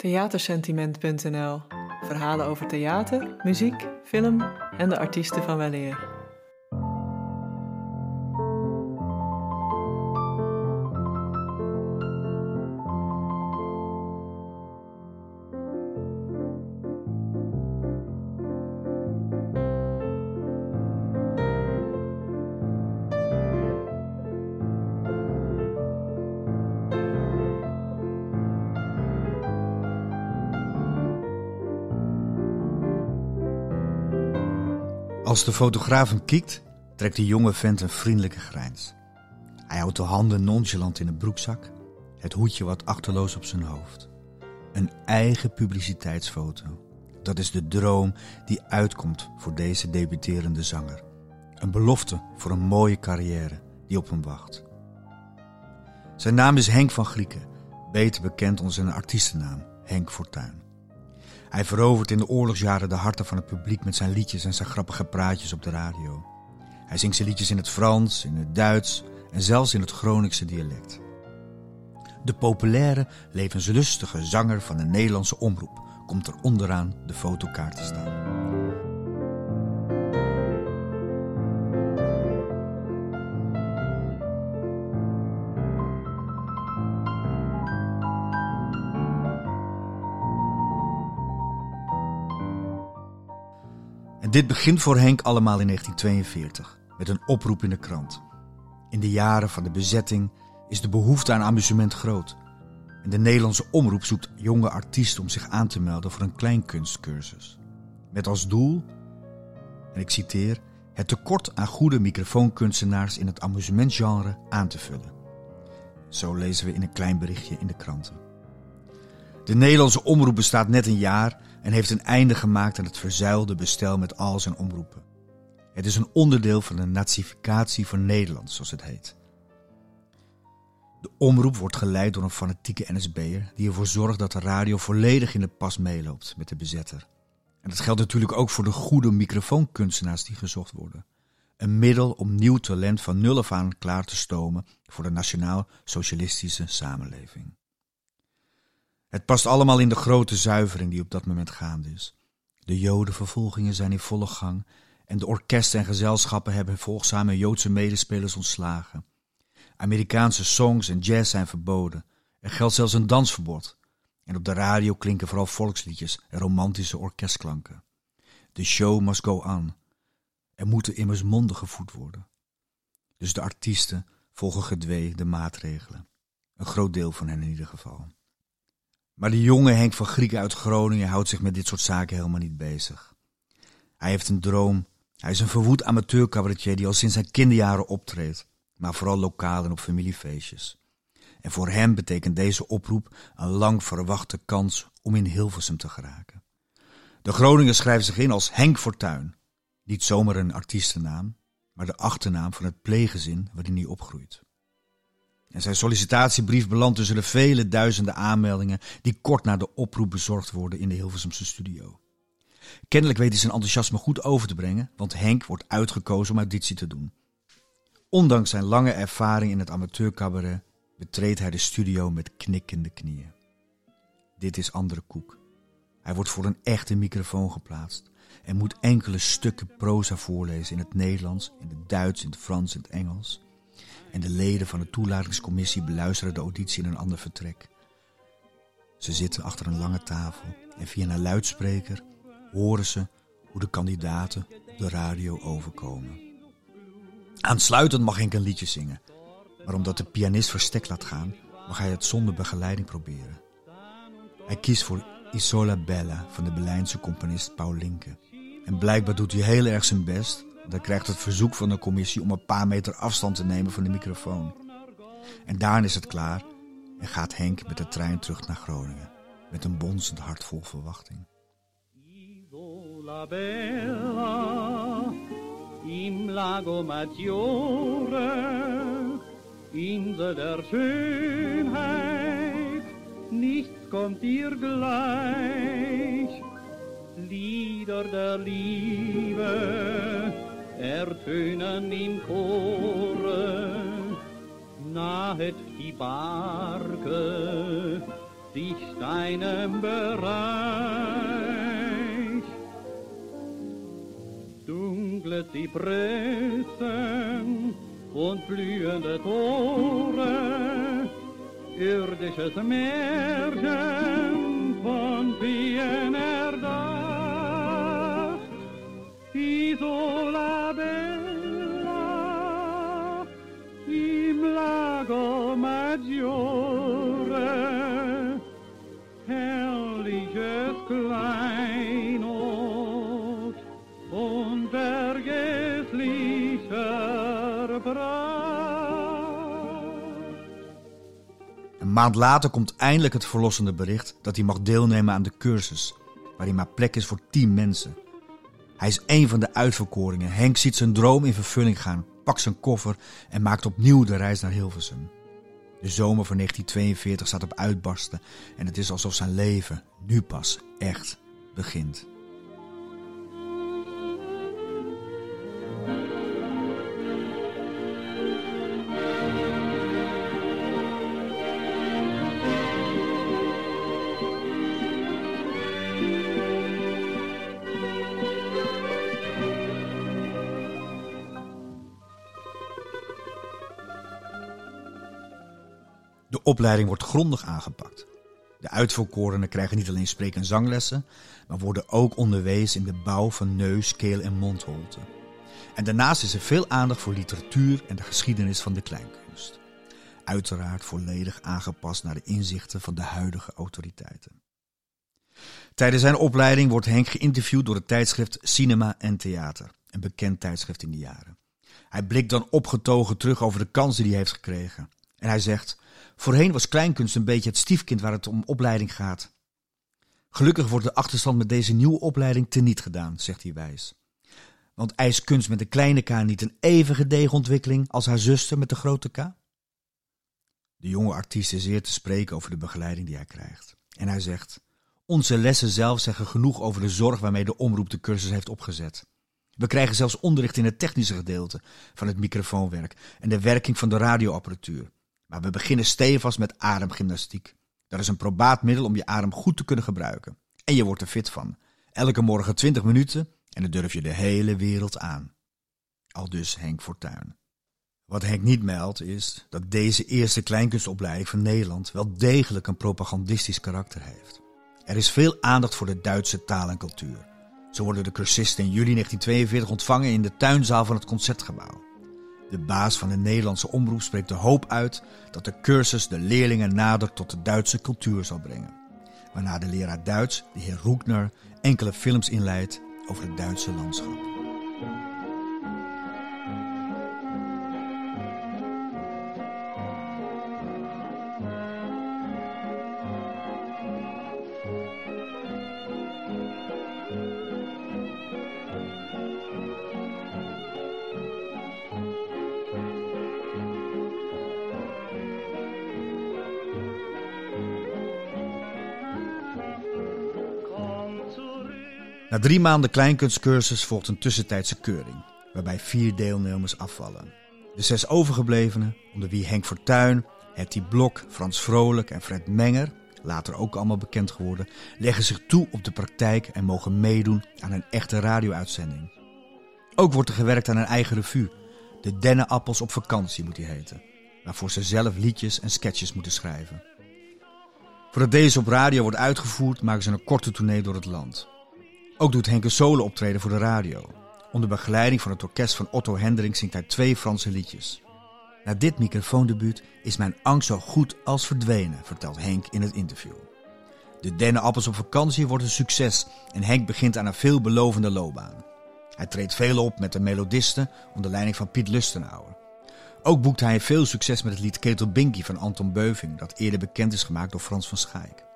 Theatersentiment.nl Verhalen over theater, muziek, film en de artiesten van weleer. Als de fotograaf hem kiekt, trekt de jonge vent een vriendelijke grijns. Hij houdt de handen nonchalant in een broekzak, het hoedje wat achterloos op zijn hoofd. Een eigen publiciteitsfoto. Dat is de droom die uitkomt voor deze debuterende zanger. Een belofte voor een mooie carrière die op hem wacht. Zijn naam is Henk van Grieken, beter bekend onder zijn artiestennaam Henk Fortuin. Hij verovert in de oorlogsjaren de harten van het publiek met zijn liedjes en zijn grappige praatjes op de radio. Hij zingt zijn liedjes in het Frans, in het Duits en zelfs in het Groningse dialect. De populaire, levenslustige zanger van de Nederlandse omroep komt er onderaan de fotokaart te staan. Dit begint voor Henk allemaal in 1942 met een oproep in de krant. In de jaren van de bezetting is de behoefte aan amusement groot. En de Nederlandse omroep zoekt jonge artiesten om zich aan te melden voor een kleinkunstcursus. Met als doel, en ik citeer, het tekort aan goede microfoonkunstenaars in het amusementgenre aan te vullen. Zo lezen we in een klein berichtje in de kranten. De Nederlandse omroep bestaat net een jaar en heeft een einde gemaakt aan het verzuilde bestel met al zijn omroepen. Het is een onderdeel van de nazificatie van Nederland, zoals het heet. De omroep wordt geleid door een fanatieke NSB'er die ervoor zorgt dat de radio volledig in de pas meeloopt met de bezetter. En dat geldt natuurlijk ook voor de goede microfoonkunstenaars die gezocht worden. Een middel om nieuw talent van nul af aan klaar te stomen voor de nationaal-socialistische samenleving. Het past allemaal in de grote zuivering die op dat moment gaande is. De jodenvervolgingen zijn in volle gang en de orkesten en gezelschappen hebben volgzame Joodse medespelers ontslagen. Amerikaanse songs en jazz zijn verboden. Er geldt zelfs een dansverbod. En op de radio klinken vooral volksliedjes en romantische orkestklanken. De show must go on. Er moeten immers monden gevoed worden. Dus de artiesten volgen gedwee de maatregelen. Een groot deel van hen in ieder geval. Maar de jonge Henk van Grieken uit Groningen houdt zich met dit soort zaken helemaal niet bezig. Hij heeft een droom. Hij is een verwoed amateurcabaretier die al sinds zijn kinderjaren optreedt, maar vooral lokaal en op familiefeestjes. En voor hem betekent deze oproep een lang verwachte kans om in Hilversum te geraken. De Groningen schrijft zich in als Henk Fortuin. Niet zomaar een artiestennaam, maar de achternaam van het pleeggezin waarin hij opgroeit. En zijn sollicitatiebrief belandt tussen de vele duizenden aanmeldingen die kort na de oproep bezorgd worden in de Hilversumse studio. Kennelijk weet hij zijn enthousiasme goed over te brengen, want Henk wordt uitgekozen om auditie te doen. Ondanks zijn lange ervaring in het amateurcabaret betreedt hij de studio met knikkende knieën. Dit is andere koek. Hij wordt voor een echte microfoon geplaatst en moet enkele stukken proza voorlezen in het Nederlands, in het Duits, in het Frans en het Engels en de leden van de toelatingscommissie beluisteren de auditie in een ander vertrek. Ze zitten achter een lange tafel en via een luidspreker horen ze hoe de kandidaten de radio overkomen. Aansluitend mag Henk een liedje zingen, maar omdat de pianist verstek laat gaan, mag hij het zonder begeleiding proberen. Hij kiest voor Isola Bella van de Berlijnse componist Paul Linke. En blijkbaar doet hij heel erg zijn best dan krijgt het verzoek van de commissie om een paar meter afstand te nemen van de microfoon. En daarna is het klaar en gaat Henk met de trein terug naar Groningen. Met een bonzend hart vol verwachting. Im lago maggiore, Insel der Schönheit, nichts kommt dir gleich. Lieder der Liebe, ertönen im Chore, nahet die Barke die steinen Bereich. Dunkle Zypressen und blühende Tore, irdisches Märchen von Wien erdacht. Isola Een maand later komt eindelijk het verlossende bericht dat hij mag deelnemen aan de cursus, waarin maar plek is voor tien mensen. Hij is een van de uitverkoringen. Henk ziet zijn droom in vervulling gaan, pakt zijn koffer en maakt opnieuw de reis naar Hilversum. De zomer van 1942 staat op uitbarsten en het is alsof zijn leven nu pas echt begint. Opleiding wordt grondig aangepakt. De uitverkorenen krijgen niet alleen spreek- en zanglessen, maar worden ook onderwezen in de bouw van neus, keel en mondholte. En daarnaast is er veel aandacht voor literatuur en de geschiedenis van de kleinkunst. Uiteraard volledig aangepast naar de inzichten van de huidige autoriteiten. Tijdens zijn opleiding wordt Henk geïnterviewd door het tijdschrift Cinema en Theater, een bekend tijdschrift in die jaren. Hij blikt dan opgetogen terug over de kansen die hij heeft gekregen. En hij zegt: Voorheen was kleinkunst een beetje het stiefkind waar het om opleiding gaat. Gelukkig wordt de achterstand met deze nieuwe opleiding teniet gedaan, zegt hij wijs. Want eist kunst met een kleine k niet een even gedegen ontwikkeling als haar zuster met de grote k? De jonge artiest is zeer te spreken over de begeleiding die hij krijgt. En hij zegt: Onze lessen zelf zeggen genoeg over de zorg waarmee de omroep de cursus heeft opgezet. We krijgen zelfs onderricht in het technische gedeelte van het microfoonwerk en de werking van de radioapparatuur. Maar we beginnen stevast met ademgymnastiek. Dat is een probaat middel om je adem goed te kunnen gebruiken. En je wordt er fit van. Elke morgen 20 minuten en dan durf je de hele wereld aan. Al dus Henk Fortuyn. Wat Henk niet meldt is dat deze eerste kleinkunstopleiding van Nederland wel degelijk een propagandistisch karakter heeft. Er is veel aandacht voor de Duitse taal en cultuur. Zo worden de cursisten in juli 1942 ontvangen in de tuinzaal van het concertgebouw. De baas van de Nederlandse omroep spreekt de hoop uit dat de cursus de leerlingen nader tot de Duitse cultuur zal brengen. Waarna de leraar Duits, de heer Roekner, enkele films inleidt over het Duitse landschap. Na drie maanden kleinkunstcursus volgt een tussentijdse keuring, waarbij vier deelnemers afvallen. De zes overgeblevenen, onder wie Henk Fortuyn, Hetty Blok, Frans Vrolijk en Fred Menger, later ook allemaal bekend geworden, leggen zich toe op de praktijk en mogen meedoen aan een echte radio-uitzending. Ook wordt er gewerkt aan een eigen revue. De Dennenappels op vakantie moet die heten. Waarvoor ze zelf liedjes en sketches moeten schrijven. Voordat deze op radio wordt uitgevoerd, maken ze een korte tournee door het land. Ook doet Henk een solo optreden voor de radio. Onder begeleiding van het orkest van Otto Hendricks zingt hij twee Franse liedjes. Na dit microfoondebuut is mijn angst zo goed als verdwenen, vertelt Henk in het interview. De dennenappels op vakantie wordt een succes en Henk begint aan een veelbelovende loopbaan. Hij treedt veel op met de melodisten onder leiding van Piet Lustenauer. Ook boekt hij veel succes met het lied Ketel Binky van Anton Beuving, dat eerder bekend is gemaakt door Frans van Schaik.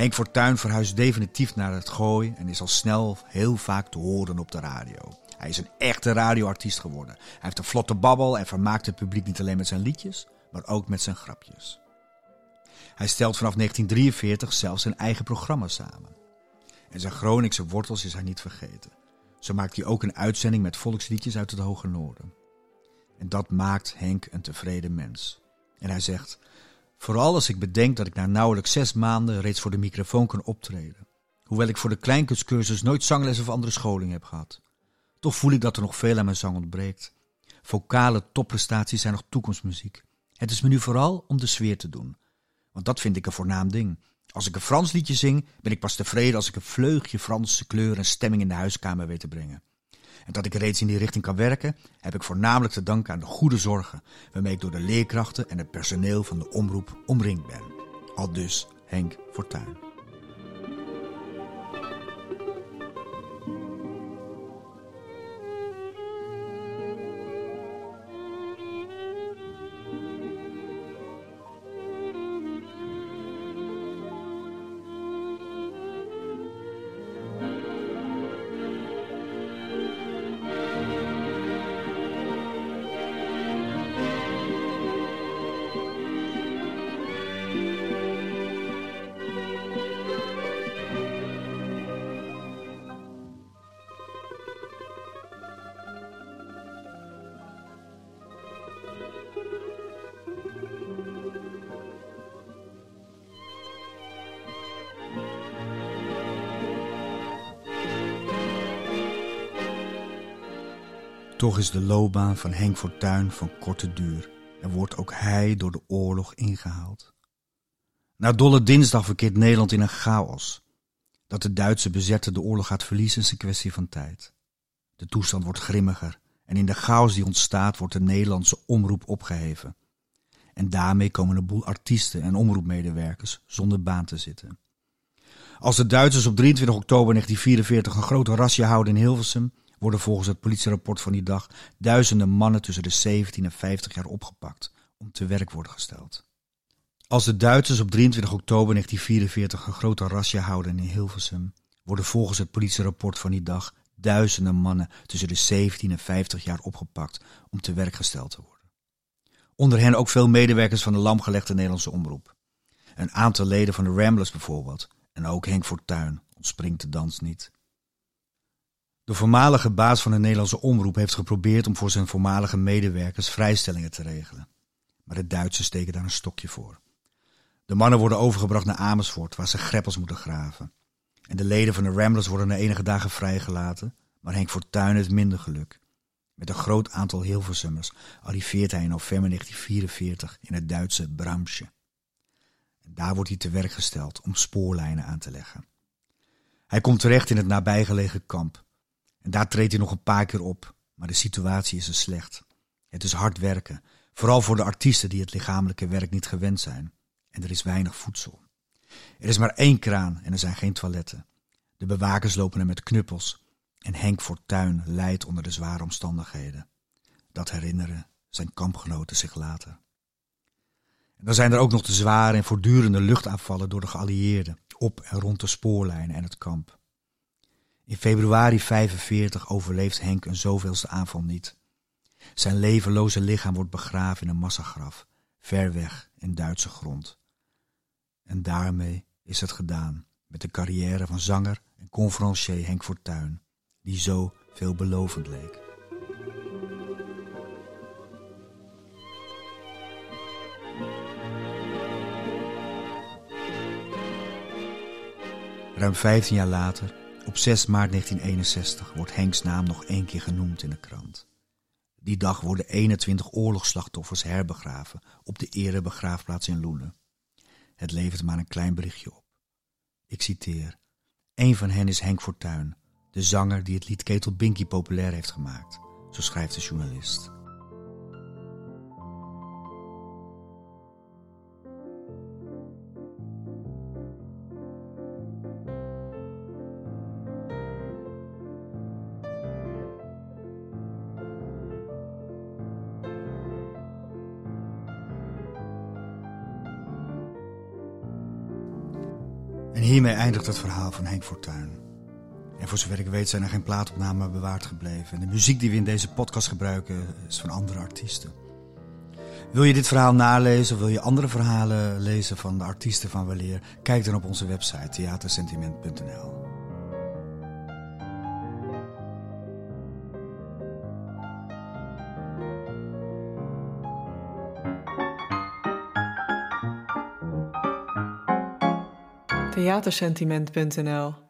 Henk Fortuyn verhuist definitief naar het Gooi en is al snel heel vaak te horen op de radio. Hij is een echte radioartiest geworden. Hij heeft een vlotte babbel en vermaakt het publiek niet alleen met zijn liedjes, maar ook met zijn grapjes. Hij stelt vanaf 1943 zelfs zijn eigen programma samen. En zijn Groningse wortels is hij niet vergeten. Zo maakt hij ook een uitzending met volksliedjes uit het Hoge Noorden. En dat maakt Henk een tevreden mens. En hij zegt: Vooral als ik bedenk dat ik na nauwelijks zes maanden reeds voor de microfoon kan optreden. Hoewel ik voor de kleinkunstcursus nooit zangles of andere scholing heb gehad. Toch voel ik dat er nog veel aan mijn zang ontbreekt. Vocale topprestaties zijn nog toekomstmuziek. Het is me nu vooral om de sfeer te doen. Want dat vind ik een voornaam ding. Als ik een Frans liedje zing, ben ik pas tevreden als ik een vleugje Franse kleur en stemming in de huiskamer weet te brengen. En dat ik reeds in die richting kan werken, heb ik voornamelijk te danken aan de goede zorgen waarmee ik door de leerkrachten en het personeel van de omroep omringd ben. Al dus Henk Fortuyn. Toch is de loopbaan van Henk Fortuyn van korte duur en wordt ook hij door de oorlog ingehaald. Na Dolle Dinsdag verkeert Nederland in een chaos. Dat de Duitse bezetter de oorlog gaat verliezen is een kwestie van tijd. De toestand wordt grimmiger en in de chaos die ontstaat wordt de Nederlandse omroep opgeheven. En daarmee komen een boel artiesten en omroepmedewerkers zonder baan te zitten. Als de Duitsers op 23 oktober 1944 een grote rasje houden in Hilversum, worden volgens het politierapport van die dag duizenden mannen tussen de 17 en 50 jaar opgepakt om te werk worden gesteld. Als de Duitsers op 23 oktober 1944 een grote rasje houden in Hilversum, worden volgens het politierapport van die dag duizenden mannen tussen de 17 en 50 jaar opgepakt om te werk gesteld te worden. Onder hen ook veel medewerkers van de lamgelegde Nederlandse omroep. Een aantal leden van de Ramblers bijvoorbeeld, en ook Henk Fortuyn ontspringt de dans niet. De voormalige baas van de Nederlandse omroep heeft geprobeerd om voor zijn voormalige medewerkers vrijstellingen te regelen. Maar de Duitsers steken daar een stokje voor. De mannen worden overgebracht naar Amersfoort, waar ze greppels moeten graven. En de leden van de Ramblers worden na enige dagen vrijgelaten, maar Henk Fortuyn heeft minder geluk. Met een groot aantal Hilversummers arriveert hij in november 1944 in het Duitse Bramsche. En daar wordt hij te werk gesteld om spoorlijnen aan te leggen. Hij komt terecht in het nabijgelegen kamp, en daar treedt hij nog een paar keer op, maar de situatie is er slecht. Het is hard werken, vooral voor de artiesten die het lichamelijke werk niet gewend zijn. En er is weinig voedsel. Er is maar één kraan en er zijn geen toiletten. De bewakers lopen er met knuppels en Henk Fortuyn lijdt onder de zware omstandigheden. Dat herinneren zijn kampgenoten zich later. En dan zijn er ook nog de zware en voortdurende luchtaanvallen door de geallieerden op en rond de spoorlijnen en het kamp. In februari 45 overleeft Henk een zoveelste aanval niet. Zijn levenloze lichaam wordt begraven in een massagraf, ver weg in Duitse grond. En daarmee is het gedaan met de carrière van zanger en conferencier Henk Fortuyn, die zo veelbelovend leek. Ruim 15 jaar later op 6 maart 1961 wordt Henks naam nog één keer genoemd in de krant. Die dag worden 21 oorlogsslachtoffers herbegraven op de erebegraafplaats in Loenen. Het levert maar een klein berichtje op. Ik citeer. Een van hen is Henk Fortuyn, de zanger die het lied Ketel Binky populair heeft gemaakt, zo schrijft de journalist. Hiermee eindigt het verhaal van Henk Fortuyn. En voor zover ik weet zijn er geen plaatopnamen bewaard gebleven. En de muziek die we in deze podcast gebruiken is van andere artiesten. Wil je dit verhaal nalezen of wil je andere verhalen lezen van de artiesten van Weleer? Kijk dan op onze website theatersentiment.nl. theatersentiment.nl